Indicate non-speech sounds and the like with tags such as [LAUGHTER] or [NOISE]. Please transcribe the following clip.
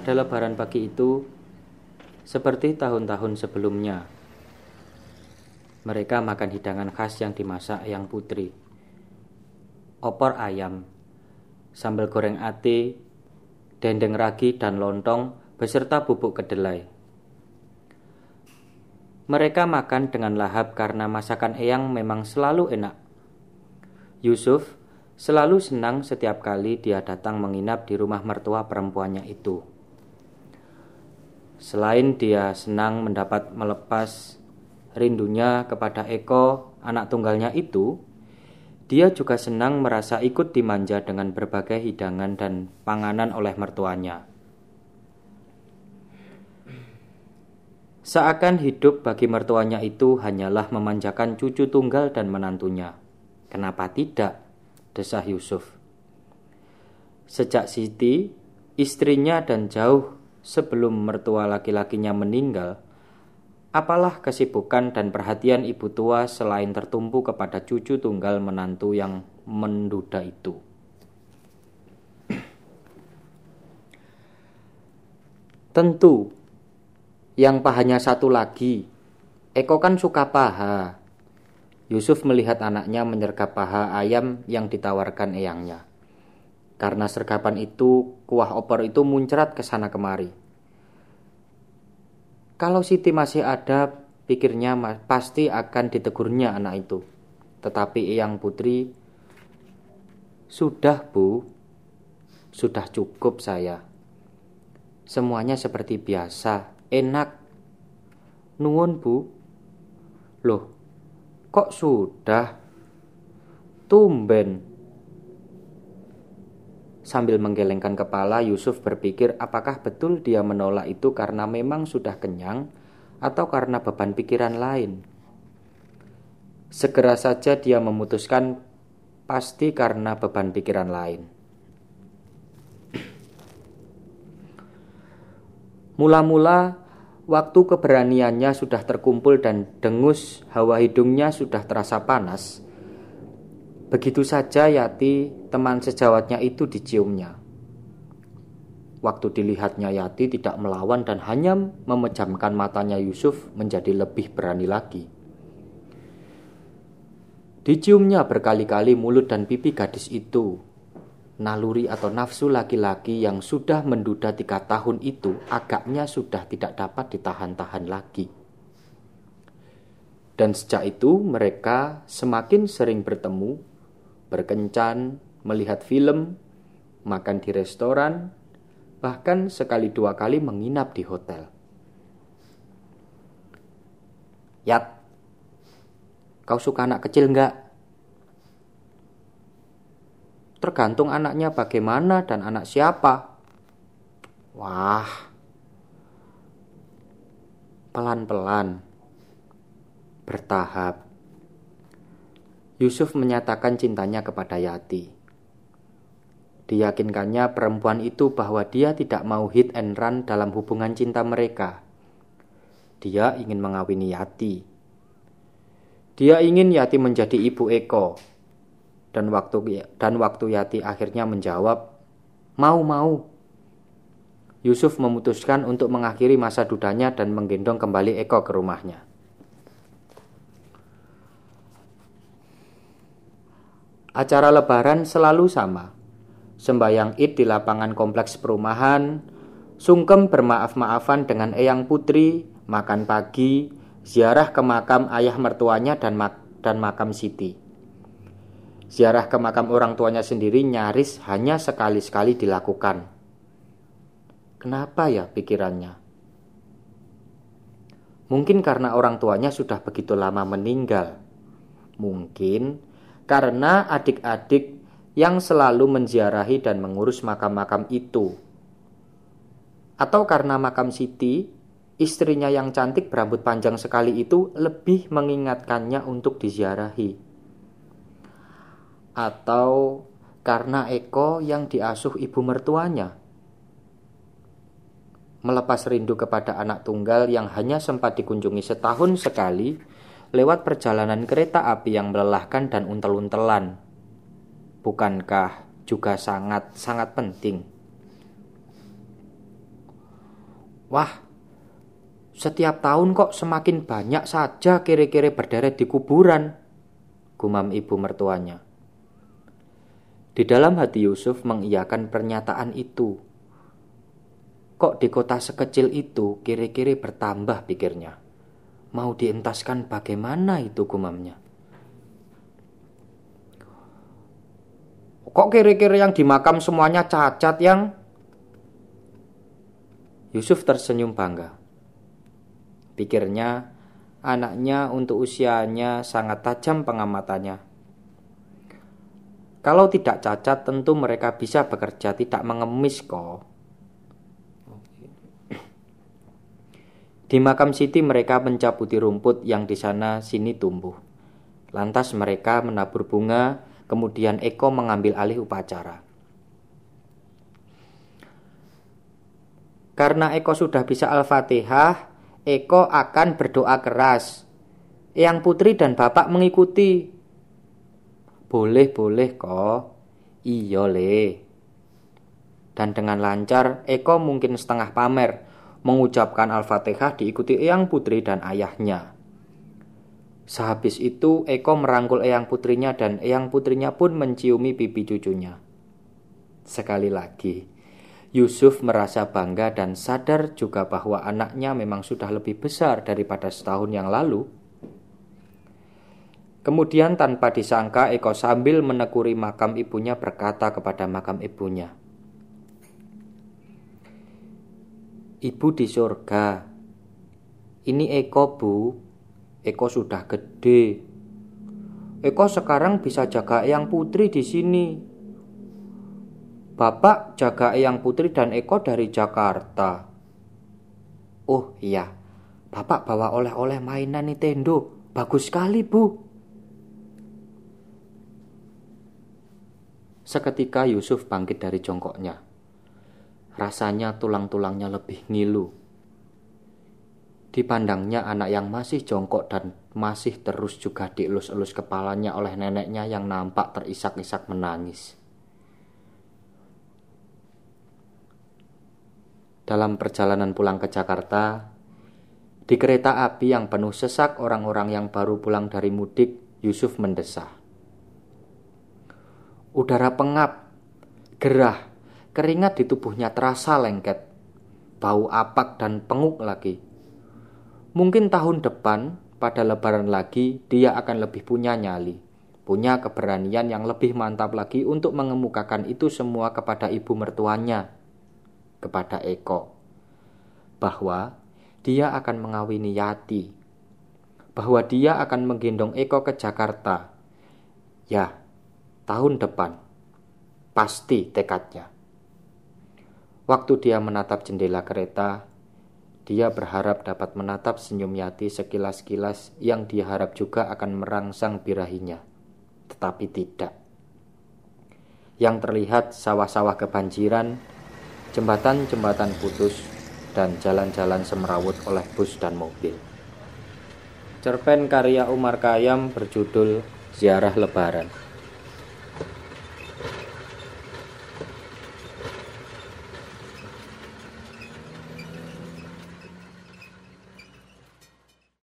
Pada lebaran pagi itu, seperti tahun-tahun sebelumnya, mereka makan hidangan khas yang dimasak Eyang Putri. Opor ayam, sambal goreng ate, dendeng ragi dan lontong beserta bubuk kedelai. Mereka makan dengan lahap karena masakan Eyang memang selalu enak. Yusuf selalu senang setiap kali dia datang menginap di rumah mertua perempuannya itu. Selain dia senang mendapat melepas rindunya kepada Eko, anak tunggalnya itu, dia juga senang merasa ikut dimanja dengan berbagai hidangan dan panganan oleh mertuanya. Seakan hidup bagi mertuanya itu hanyalah memanjakan cucu tunggal dan menantunya. Kenapa tidak? desah Yusuf. Sejak Siti, istrinya dan jauh sebelum mertua laki-lakinya meninggal, apalah kesibukan dan perhatian ibu tua selain tertumpu kepada cucu tunggal menantu yang menduda itu. [CLEARS THROAT] Tentu, yang pahanya satu lagi, Eko kan suka paha. Yusuf melihat anaknya menyergap paha ayam yang ditawarkan eyangnya. Karena sergapan itu, kuah opor itu muncrat ke sana kemari. Kalau Siti masih ada, pikirnya pasti akan ditegurnya anak itu. Tetapi Eyang Putri, sudah bu, sudah cukup saya. Semuanya seperti biasa, enak. Nuwun bu. Loh, kok sudah? Tumben, Sambil menggelengkan kepala, Yusuf berpikir apakah betul dia menolak itu karena memang sudah kenyang atau karena beban pikiran lain. Segera saja dia memutuskan pasti karena beban pikiran lain. Mula-mula waktu keberaniannya sudah terkumpul dan dengus hawa hidungnya sudah terasa panas, Begitu saja Yati, teman sejawatnya itu diciumnya. Waktu dilihatnya Yati tidak melawan dan hanya memejamkan matanya Yusuf menjadi lebih berani lagi. Diciumnya berkali-kali mulut dan pipi gadis itu. Naluri atau nafsu laki-laki yang sudah menduda tiga tahun itu agaknya sudah tidak dapat ditahan-tahan lagi. Dan sejak itu mereka semakin sering bertemu berkencan, melihat film, makan di restoran, bahkan sekali dua kali menginap di hotel. Yat, kau suka anak kecil enggak? Tergantung anaknya bagaimana dan anak siapa. Wah, pelan-pelan, bertahap, Yusuf menyatakan cintanya kepada Yati. Diyakinkannya perempuan itu bahwa dia tidak mau hit and run dalam hubungan cinta mereka. Dia ingin mengawini Yati. Dia ingin Yati menjadi ibu Eko. Dan waktu dan waktu Yati akhirnya menjawab, "Mau, mau." Yusuf memutuskan untuk mengakhiri masa dudanya dan menggendong kembali Eko ke rumahnya. Acara lebaran selalu sama. Sembayang id di lapangan kompleks perumahan, sungkem bermaaf-maafan dengan Eyang Putri, makan pagi, ziarah ke makam ayah mertuanya dan, mak dan makam Siti. Ziarah ke makam orang tuanya sendiri nyaris hanya sekali-sekali dilakukan. Kenapa ya pikirannya? Mungkin karena orang tuanya sudah begitu lama meninggal. Mungkin karena adik-adik yang selalu menziarahi dan mengurus makam-makam itu. Atau karena makam Siti, istrinya yang cantik berambut panjang sekali itu lebih mengingatkannya untuk diziarahi. Atau karena Eko yang diasuh ibu mertuanya. Melepas rindu kepada anak tunggal yang hanya sempat dikunjungi setahun sekali, lewat perjalanan kereta api yang melelahkan dan untel-untelan. Bukankah juga sangat-sangat penting? Wah, setiap tahun kok semakin banyak saja kere-kere berderet di kuburan, gumam ibu mertuanya. Di dalam hati Yusuf mengiyakan pernyataan itu. Kok di kota sekecil itu kiri-kiri bertambah pikirnya. Mau dientaskan bagaimana itu gumamnya. Kok kiri-kiri yang dimakam semuanya cacat yang Yusuf tersenyum bangga. Pikirnya, anaknya untuk usianya sangat tajam pengamatannya. Kalau tidak cacat, tentu mereka bisa bekerja tidak mengemis kok. Di makam Siti mereka mencabuti rumput yang di sana sini tumbuh. Lantas mereka menabur bunga, kemudian Eko mengambil alih upacara. Karena Eko sudah bisa Al-Fatihah, Eko akan berdoa keras. Yang putri dan bapak mengikuti. Boleh-boleh kok. Iya le. Dan dengan lancar, Eko mungkin setengah pamer mengucapkan Al-Fatihah diikuti Eyang Putri dan ayahnya. Sehabis itu, Eko merangkul Eyang Putrinya dan Eyang Putrinya pun menciumi pipi cucunya. Sekali lagi, Yusuf merasa bangga dan sadar juga bahwa anaknya memang sudah lebih besar daripada setahun yang lalu. Kemudian tanpa disangka Eko sambil menekuri makam ibunya berkata kepada makam ibunya. Ibu di surga. Ini Eko bu. Eko sudah gede. Eko sekarang bisa jaga yang putri di sini. Bapak jaga Eyang Putri dan Eko dari Jakarta. Oh iya, Bapak bawa oleh-oleh mainan Nintendo. Bagus sekali, Bu. Seketika Yusuf bangkit dari jongkoknya. Rasanya tulang-tulangnya lebih ngilu. Dipandangnya anak yang masih jongkok dan masih terus juga dielus-elus kepalanya oleh neneknya yang nampak terisak-isak menangis. dalam perjalanan pulang ke Jakarta, di kereta api yang penuh sesak orang-orang yang baru pulang dari mudik, Yusuf mendesah. Udara pengap, gerah, keringat di tubuhnya terasa lengket, bau apak dan penguk lagi. Mungkin tahun depan, pada lebaran lagi, dia akan lebih punya nyali, punya keberanian yang lebih mantap lagi untuk mengemukakan itu semua kepada ibu mertuanya kepada Eko bahwa dia akan mengawini Yati, bahwa dia akan menggendong Eko ke Jakarta. Ya, tahun depan, pasti tekadnya. Waktu dia menatap jendela kereta, dia berharap dapat menatap senyum Yati sekilas-kilas yang dia harap juga akan merangsang birahinya. Tetapi tidak. Yang terlihat sawah-sawah kebanjiran jembatan-jembatan putus, dan jalan-jalan semerawut oleh bus dan mobil. Cerpen karya Umar Kayam berjudul Ziarah Lebaran.